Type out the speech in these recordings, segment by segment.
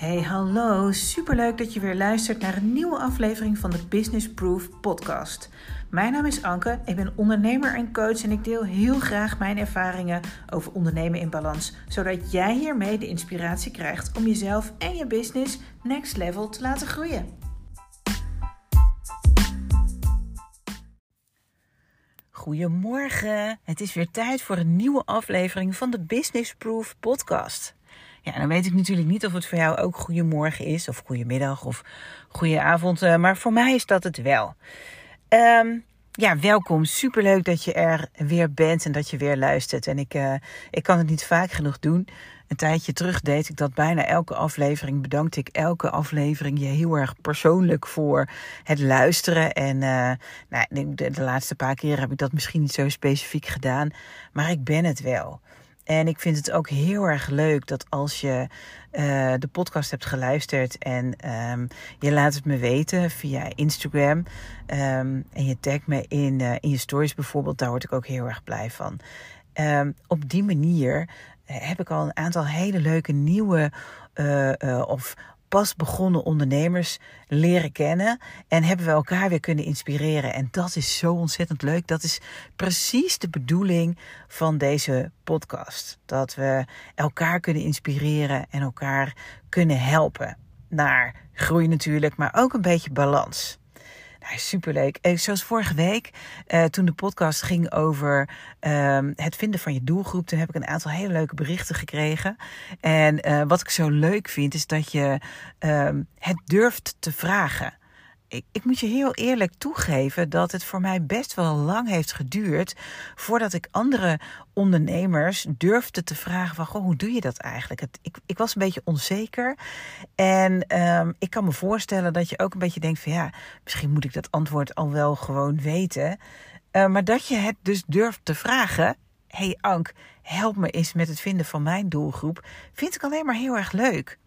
Hey, hallo. Superleuk dat je weer luistert naar een nieuwe aflevering van de Business Proof podcast. Mijn naam is Anke, ik ben ondernemer en coach en ik deel heel graag mijn ervaringen over ondernemen in balans, zodat jij hiermee de inspiratie krijgt om jezelf en je business next level te laten groeien. Goedemorgen, het is weer tijd voor een nieuwe aflevering van de Business Proof podcast. Ja, dan weet ik natuurlijk niet of het voor jou ook goedemorgen is, of goedemiddag, of goedenavond, eh, maar voor mij is dat het wel. Um, ja, welkom. Superleuk dat je er weer bent en dat je weer luistert. En ik, uh, ik kan het niet vaak genoeg doen. Een tijdje terug deed ik dat bijna elke aflevering. Bedankte ik elke aflevering je heel erg persoonlijk voor het luisteren. En uh, nou, de, de laatste paar keer heb ik dat misschien niet zo specifiek gedaan. Maar ik ben het wel. En ik vind het ook heel erg leuk dat als je uh, de podcast hebt geluisterd en um, je laat het me weten via Instagram um, en je tagt me in, uh, in je stories bijvoorbeeld, daar word ik ook heel erg blij van. Um, op die manier eh, heb ik al een aantal hele leuke nieuwe uh, of pas begonnen ondernemers leren kennen. En hebben we elkaar weer kunnen inspireren. En dat is zo ontzettend leuk. Dat is precies de bedoeling van deze podcast. Dat we elkaar kunnen inspireren en elkaar kunnen helpen. Naar groei natuurlijk, maar ook een beetje balans. Nou, superleuk. Eh, zoals vorige week, uh, toen de podcast ging over uh, het vinden van je doelgroep, toen heb ik een aantal hele leuke berichten gekregen. En uh, wat ik zo leuk vind, is dat je ehm, het durft te vragen ik, ik, moet je heel eerlijk toegeven dat het voor mij best wel lang heeft geduurd voordat ik andere ondernemers durfde te vragen van goh, hoe doe je dat eigenlijk? Ik, ik was een beetje onzeker en um, ik kan me voorstellen dat je ook een beetje denkt van ja, misschien moet ik dat antwoord al wel gewoon weten. Uh, maar dat je het dus durft te vragen, hey Ank, help me eens met het vinden van mijn doelgroep, vind ik alleen maar heel erg leuk.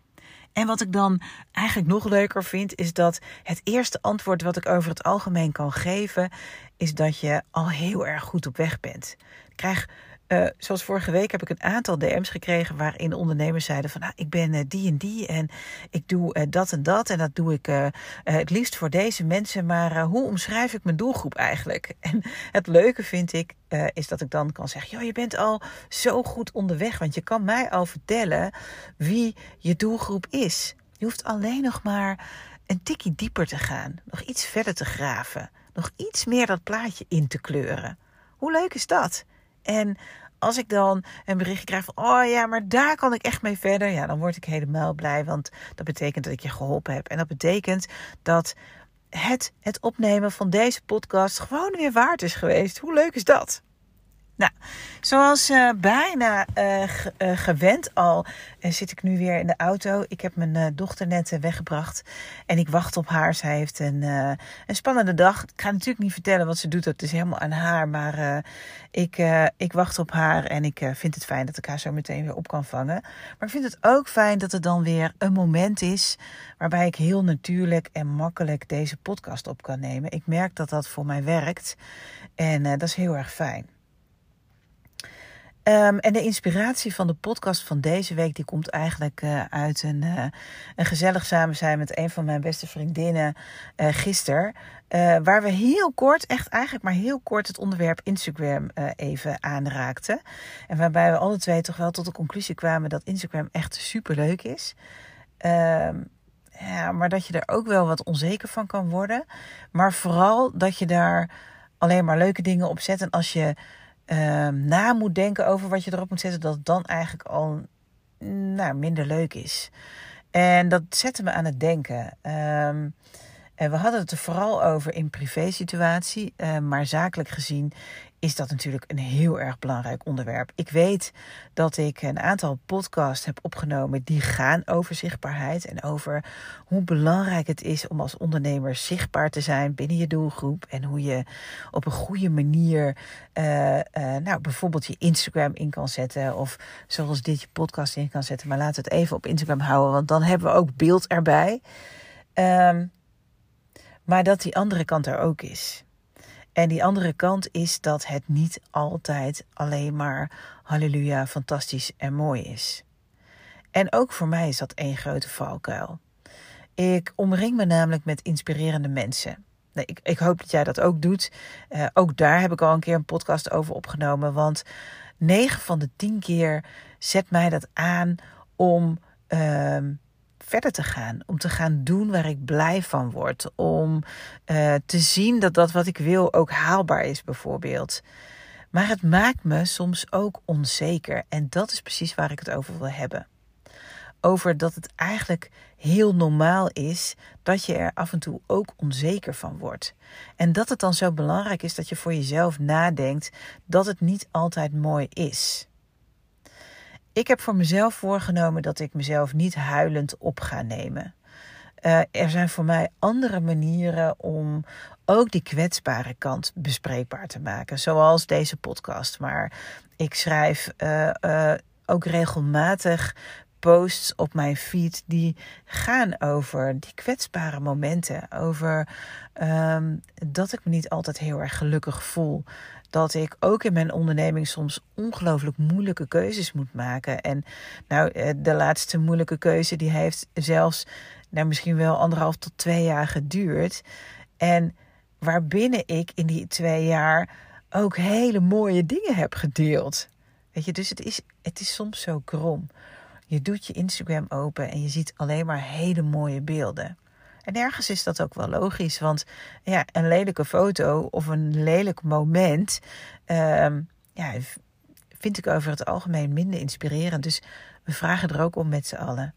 En wat ik dan eigenlijk nog leuker vind, is dat het eerste antwoord wat ik over het algemeen kan geven, is dat je al heel erg goed op weg bent. Krijg uh, zoals vorige week heb ik een aantal DM's gekregen waarin ondernemers zeiden van nou, ik ben uh, die en die en ik doe uh, dat en dat en dat doe ik het liefst voor deze mensen, maar hoe omschrijf ik mijn doelgroep eigenlijk? En het leuke vind ik is dat ik dan kan zeggen, joh, je bent al zo goed onderweg, want je kan mij al vertellen wie je doelgroep is. Je hoeft alleen nog maar een tikje dieper te gaan, nog iets verder te graven, nog iets meer dat plaatje in te kleuren. Hoe leuk is dat? En als ik dan een berichtje krijg van, oh ja, maar daar kan ik echt mee verder, ja, dan word ik helemaal blij, want dat betekent dat ik je geholpen heb. En dat betekent dat het, het opnemen van deze podcast gewoon weer waard is geweest. Hoe leuk is dat? Nou, zoals uh, bijna uh, gewend al zit ik nu weer in de auto. Ik heb mijn dochter net weggebracht en ik wacht op haar. Zij heeft een, een spannende dag. Ik ga natuurlijk niet vertellen wat ze doet, dat is helemaal aan haar. Maar ik, ik wacht op haar en ik vind het fijn dat ik haar zo meteen weer op kan vangen. Maar ik vind het ook fijn dat het dan weer een moment is waarbij ik heel natuurlijk en makkelijk deze podcast op kan nemen. Ik merk dat dat voor mij werkt en dat is heel erg fijn. Um, en de inspiratie van de podcast van deze week, die komt eigenlijk uh, uit een, uh, een gezellig samen zijn met een van mijn beste vriendinnen uh, gisteren. waar we heel kort, echt eigenlijk maar heel kort, het onderwerp Instagram even aanraakten. En waarbij we alle twee toch wel tot de conclusie kwamen dat Instagram echt super leuk is. Um, ja, maar dat je er ook wel wat onzeker van kan worden. Maar vooral dat je daar alleen maar leuke dingen op zet. En als je uh, na moet denken over wat je erop moet zetten, dat het dan eigenlijk al nou, minder leuk is. En dat zette me aan het denken. Um, en we hadden het er vooral over in privé situatie, uh, maar zakelijk gezien is dat natuurlijk een heel erg belangrijk onderwerp. Ik weet dat ik een aantal podcasts heb opgenomen die gaan over zichtbaarheid en over hoe belangrijk het is om als ondernemer zichtbaar te zijn binnen je doelgroep en hoe je op een goede manier, uh, uh, nou bijvoorbeeld je Instagram in kan zetten of zoals dit je podcast in kan zetten. Maar laten we het even op Instagram houden, want dan hebben we ook beeld erbij. Um, maar dat die andere kant er ook is. En die andere kant is dat het niet altijd alleen maar halleluja, fantastisch en mooi is. En ook voor mij is dat één grote valkuil. Ik omring me namelijk met inspirerende mensen. Nee, ik, ik hoop dat jij dat ook doet. Uh, ook daar heb ik al een keer een podcast over opgenomen. Want 9 van de 10 keer zet mij dat aan om uh, verder te gaan. Om te gaan doen waar ik blij van word. Om uh, te zien dat dat wat ik wil ook haalbaar is, bijvoorbeeld. Maar het maakt me soms ook onzeker. En dat is precies waar ik het over wil hebben over dat het eigenlijk heel normaal is dat je er af en toe ook onzeker van wordt. En dat het dan zo belangrijk is dat je voor jezelf nadenkt dat het niet altijd mooi is. Ik heb voor mezelf voorgenomen dat ik mezelf niet huilend op ga nemen. Uh, er zijn voor mij andere manieren om ook die kwetsbare kant bespreekbaar te maken, zoals deze podcast. Maar ik schrijf uh, uh, ook regelmatig posts op mijn feed die gaan over die kwetsbare momenten. Over um, dat ik me niet altijd heel erg gelukkig voel. Dat ik ook in mijn onderneming soms ongelooflijk moeilijke keuzes moet maken. En nou, eh, de laatste moeilijke keuze die heeft zelfs nou, misschien wel anderhalf tot twee jaar geduurd. En waarbinnen ik in die twee jaar ook hele mooie dingen heb gedeeld. Weet je, dus het is, het is soms zo krom. Je doet je Instagram open en je ziet alleen maar hele mooie beelden. En ergens is dat ook wel logisch, want ja, een lelijke foto of een lelijk moment uh, ja, vind ik over het algemeen minder inspirerend. Dus we vragen er ook om met z'n allen.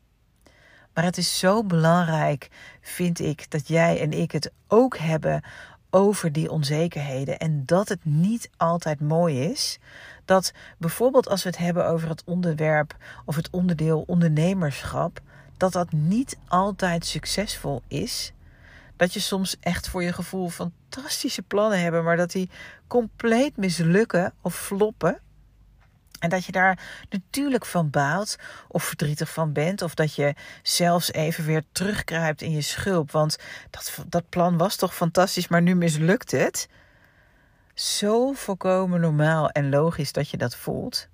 Maar het is zo belangrijk, vind ik, dat jij en ik het ook hebben over die onzekerheden. En dat het niet altijd mooi is. Dat bijvoorbeeld als we het hebben over het onderwerp of het onderdeel ondernemerschap, dat dat niet altijd succesvol is. Dat je soms echt voor je gevoel fantastische plannen hebt, maar dat die compleet mislukken of floppen. En dat je daar natuurlijk van baalt of verdrietig van bent. Of dat je zelfs even weer terugkruipt in je schulp. Want dat, dat plan was toch fantastisch, maar nu mislukt het. Zo volkomen normaal en logisch dat je dat voelt.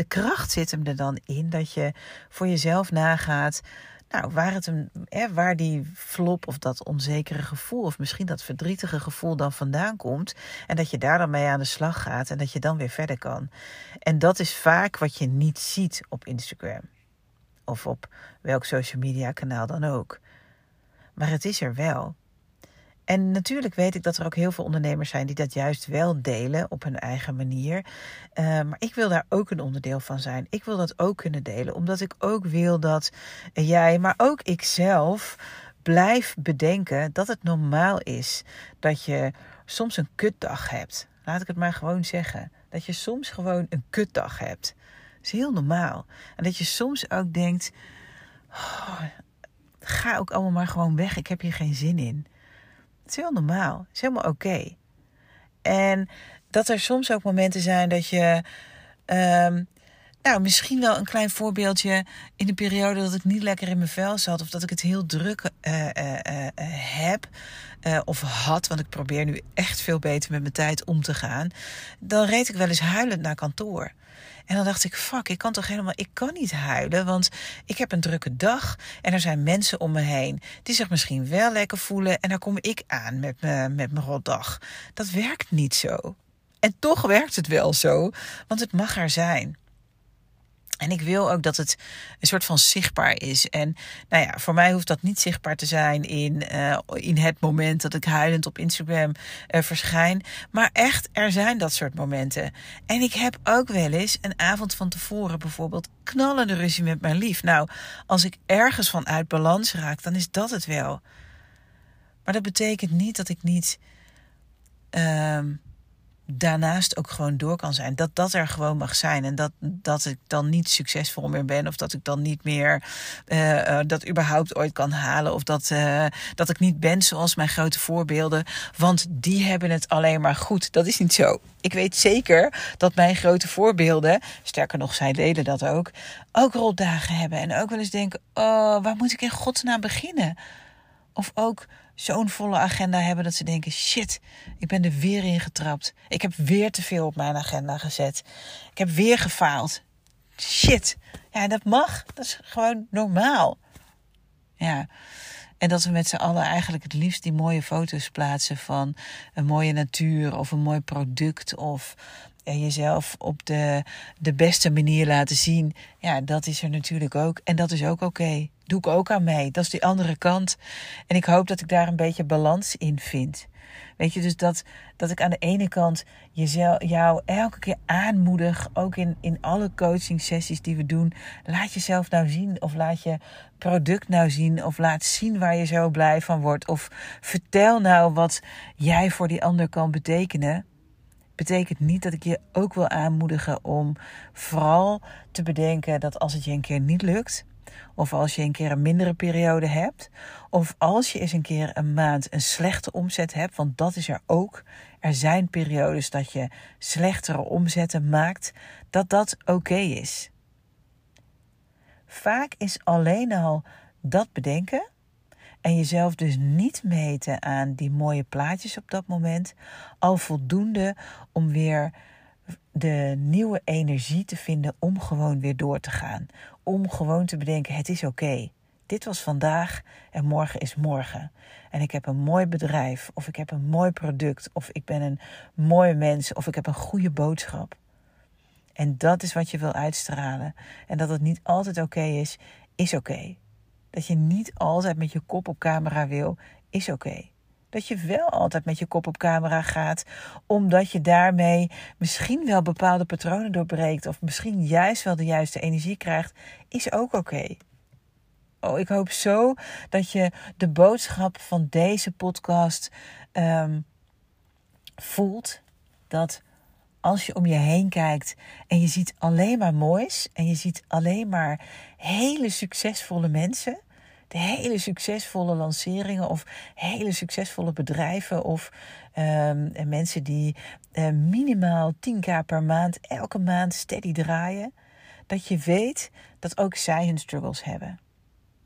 De kracht zit hem er dan in dat je voor jezelf nagaat. Nou, waar, het hè, waar die flop of dat onzekere gevoel, of misschien dat verdrietige gevoel dan vandaan komt. En dat je daar dan mee aan de slag gaat en dat je dan weer verder kan. En dat is vaak wat je niet ziet op Instagram. Of op welk social media kanaal dan ook. Maar het is er wel. En natuurlijk weet ik dat er ook heel veel ondernemers zijn die dat juist wel delen op hun eigen manier. Uh, maar ik wil daar ook een onderdeel van zijn. Ik wil dat ook kunnen delen, omdat ik ook wil dat jij, maar ook ikzelf, blijf bedenken dat het normaal is dat je soms een kutdag hebt. Laat ik het maar gewoon zeggen. Dat je soms gewoon een kutdag hebt. Dat is heel normaal. En dat je soms ook denkt: oh, ga ook allemaal maar gewoon weg. Ik heb hier geen zin in. Het is heel normaal. Het is helemaal oké. En dat er soms ook momenten zijn dat je. Um, nou, misschien wel een klein voorbeeldje. In de periode dat ik niet lekker in mijn vel zat. Of dat ik het heel druk uh, uh, heb. of had. Want ik probeer nu echt veel beter met mijn tijd om te gaan. Dan reed ik wel eens huilend naar kantoor. En dan dacht ik, fuck, ik kan toch helemaal, ik kan niet huilen, want ik heb een drukke dag en er zijn mensen om me heen die zich misschien wel lekker voelen en dan kom ik aan met, me, met mijn rotdag. Dat werkt niet zo. En toch werkt het wel zo, want het mag er zijn. En ik wil ook dat het een soort van zichtbaar is. En nou ja, voor mij hoeft dat niet zichtbaar te zijn in, uh, in het moment dat ik huilend op Instagram uh, verschijn. Maar echt, er zijn dat soort momenten. En ik heb ook wel eens een avond van tevoren bijvoorbeeld knallende ruzie met mijn lief. Nou, als ik ergens van uit balans raak, dan is dat het wel. Maar dat betekent niet dat ik niet. Uh, daarnaast ook gewoon door kan zijn. Dat dat er gewoon mag zijn. En dat, dat ik dan niet succesvol meer ben. Of dat ik dan niet meer uh, dat überhaupt ooit kan halen. Of dat, uh, dat ik niet ben zoals mijn grote voorbeelden. Want die hebben het alleen maar goed. Dat is niet zo. Ik weet zeker dat mijn grote voorbeelden, sterker nog, zij deden dat ook, ook rotdagen hebben. En ook wel eens denken: oh, waar moet ik in godsnaam beginnen? Of ook zo'n volle agenda hebben dat ze denken: shit, ik ben er weer in getrapt. Ik heb weer te veel op mijn agenda gezet. Ik heb weer gefaald. shit. Ja, dat mag. Dat is gewoon normaal. Ja. En dat we met z'n allen eigenlijk het liefst die mooie foto's plaatsen van een mooie natuur of een mooi product of jezelf op de, de beste manier laten zien. Ja, dat is er natuurlijk ook. En dat is ook oké. Doe ik ook aan mee. Dat is die andere kant. En ik hoop dat ik daar een beetje balans in vind. Weet je, dus dat, dat ik aan de ene kant jezelf, jou elke keer aanmoedig, ook in, in alle coaching sessies die we doen. Laat jezelf nou zien of laat je product nou zien of laat zien waar je zo blij van wordt. Of vertel nou wat jij voor die ander kan betekenen betekent niet dat ik je ook wil aanmoedigen om vooral te bedenken dat als het je een keer niet lukt, of als je een keer een mindere periode hebt, of als je eens een keer een maand een slechte omzet hebt, want dat is er ook. Er zijn periodes dat je slechtere omzetten maakt, dat dat oké is. Vaak is alleen al dat bedenken en jezelf dus niet meten aan die mooie plaatjes op dat moment, al voldoende om weer de nieuwe energie te vinden om gewoon weer door te gaan. Om gewoon te bedenken: het is oké. Dit was vandaag en morgen is morgen. En ik heb een mooi bedrijf, of ik heb een mooi product, of ik ben een mooie mens, of ik heb een goede boodschap. En dat is wat je wil uitstralen. En dat het niet altijd oké is, is oké. Dat je niet altijd met je kop op camera wil, is oké. Dat je wel altijd met je kop op camera gaat, omdat je daarmee misschien wel bepaalde patronen doorbreekt, of misschien juist wel de juiste energie krijgt, is ook oké. Oh, ik hoop zo dat je de boodschap van deze podcast um, voelt. Dat als je om je heen kijkt en je ziet alleen maar moois en je ziet alleen maar hele succesvolle mensen, de hele succesvolle lanceringen of hele succesvolle bedrijven of um, mensen die uh, minimaal 10k per maand elke maand steady draaien, dat je weet dat ook zij hun struggles hebben.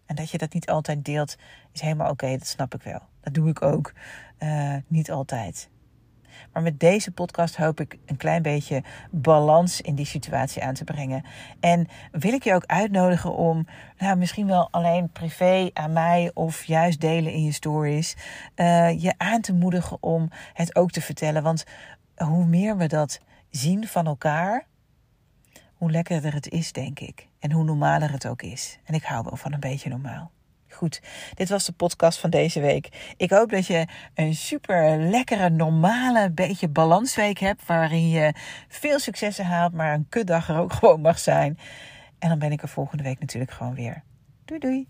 En dat je dat niet altijd deelt, is helemaal oké, dat snap ik wel. Dat doe ik ook uh, niet altijd. Maar met deze podcast hoop ik een klein beetje balans in die situatie aan te brengen. En wil ik je ook uitnodigen om, nou, misschien wel alleen privé aan mij of juist delen in je stories, uh, je aan te moedigen om het ook te vertellen. Want hoe meer we dat zien van elkaar, hoe lekkerder het is, denk ik. En hoe normaler het ook is. En ik hou wel van een beetje normaal. Goed, dit was de podcast van deze week. Ik hoop dat je een super lekkere, normale, beetje balansweek hebt. Waarin je veel successen haalt, maar een kutdag er ook gewoon mag zijn. En dan ben ik er volgende week natuurlijk gewoon weer. Doei doei.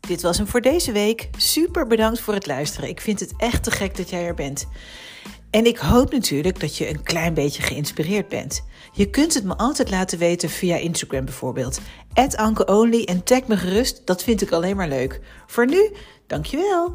Dit was hem voor deze week. Super bedankt voor het luisteren. Ik vind het echt te gek dat jij er bent. En ik hoop natuurlijk dat je een klein beetje geïnspireerd bent. Je kunt het me altijd laten weten via Instagram bijvoorbeeld. Ankeonly en tag me gerust, dat vind ik alleen maar leuk. Voor nu, dankjewel!